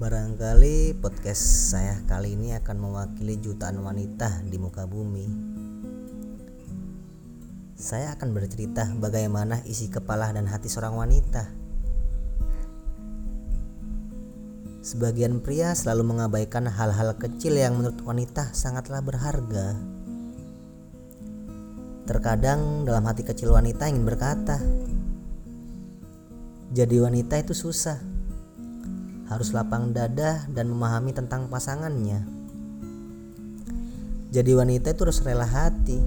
Barangkali podcast saya kali ini akan mewakili jutaan wanita di muka bumi. Saya akan bercerita bagaimana isi kepala dan hati seorang wanita. Sebagian pria selalu mengabaikan hal-hal kecil yang menurut wanita sangatlah berharga. Terkadang dalam hati kecil wanita ingin berkata, "Jadi wanita itu susah." Harus lapang dada dan memahami tentang pasangannya. Jadi wanita itu harus rela hati.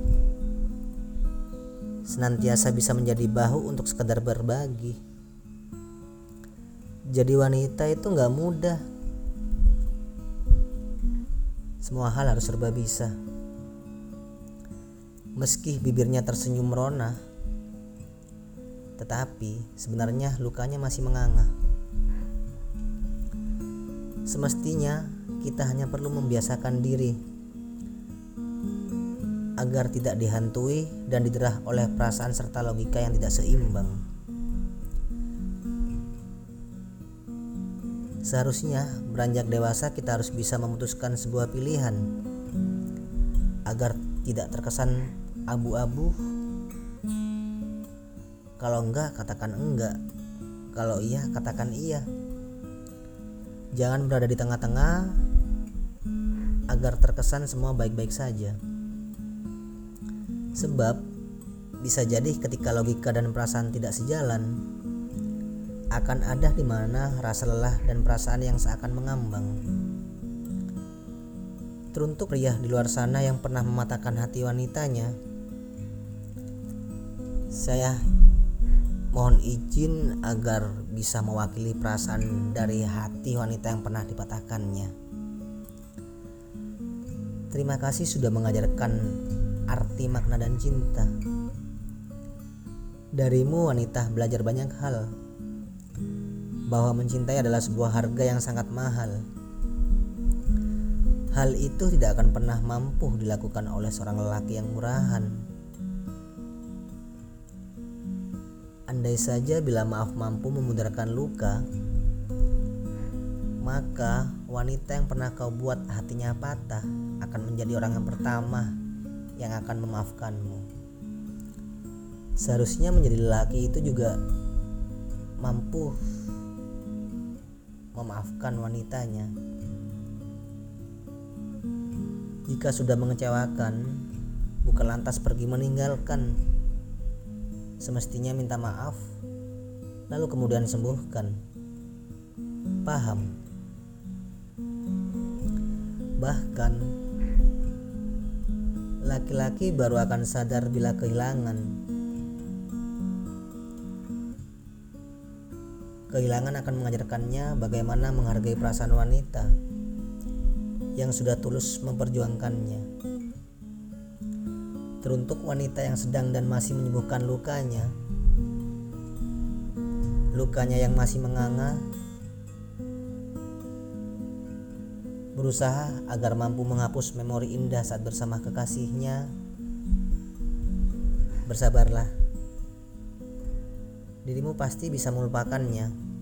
Senantiasa bisa menjadi bahu untuk sekedar berbagi. Jadi wanita itu nggak mudah. Semua hal harus serba bisa. Meski bibirnya tersenyum merona, tetapi sebenarnya lukanya masih menganga. Semestinya kita hanya perlu membiasakan diri agar tidak dihantui dan diderah oleh perasaan serta logika yang tidak seimbang. Seharusnya beranjak dewasa kita harus bisa memutuskan sebuah pilihan agar tidak terkesan abu-abu. Kalau enggak katakan enggak, kalau iya katakan iya. Jangan berada di tengah-tengah agar terkesan semua baik-baik saja. Sebab bisa jadi ketika logika dan perasaan tidak sejalan, akan ada di mana rasa lelah dan perasaan yang seakan mengambang. Teruntuk pria di luar sana yang pernah mematahkan hati wanitanya, saya Mohon izin agar bisa mewakili perasaan dari hati wanita yang pernah dipatahkannya. Terima kasih sudah mengajarkan arti makna dan cinta. Darimu wanita belajar banyak hal. Bahwa mencintai adalah sebuah harga yang sangat mahal. Hal itu tidak akan pernah mampu dilakukan oleh seorang lelaki yang murahan Andai saja bila maaf mampu memudarkan luka, maka wanita yang pernah kau buat hatinya patah akan menjadi orang yang pertama yang akan memaafkanmu. Seharusnya menjadi lelaki itu juga mampu memaafkan wanitanya. Jika sudah mengecewakan, bukan lantas pergi meninggalkan semestinya minta maaf, lalu kemudian sembuhkan. Paham? Bahkan, laki-laki baru akan sadar bila kehilangan. Kehilangan akan mengajarkannya bagaimana menghargai perasaan wanita yang sudah tulus memperjuangkannya. Teruntuk wanita yang sedang dan masih menyembuhkan lukanya, lukanya yang masih menganga, berusaha agar mampu menghapus memori indah saat bersama kekasihnya. Bersabarlah, dirimu pasti bisa melupakannya.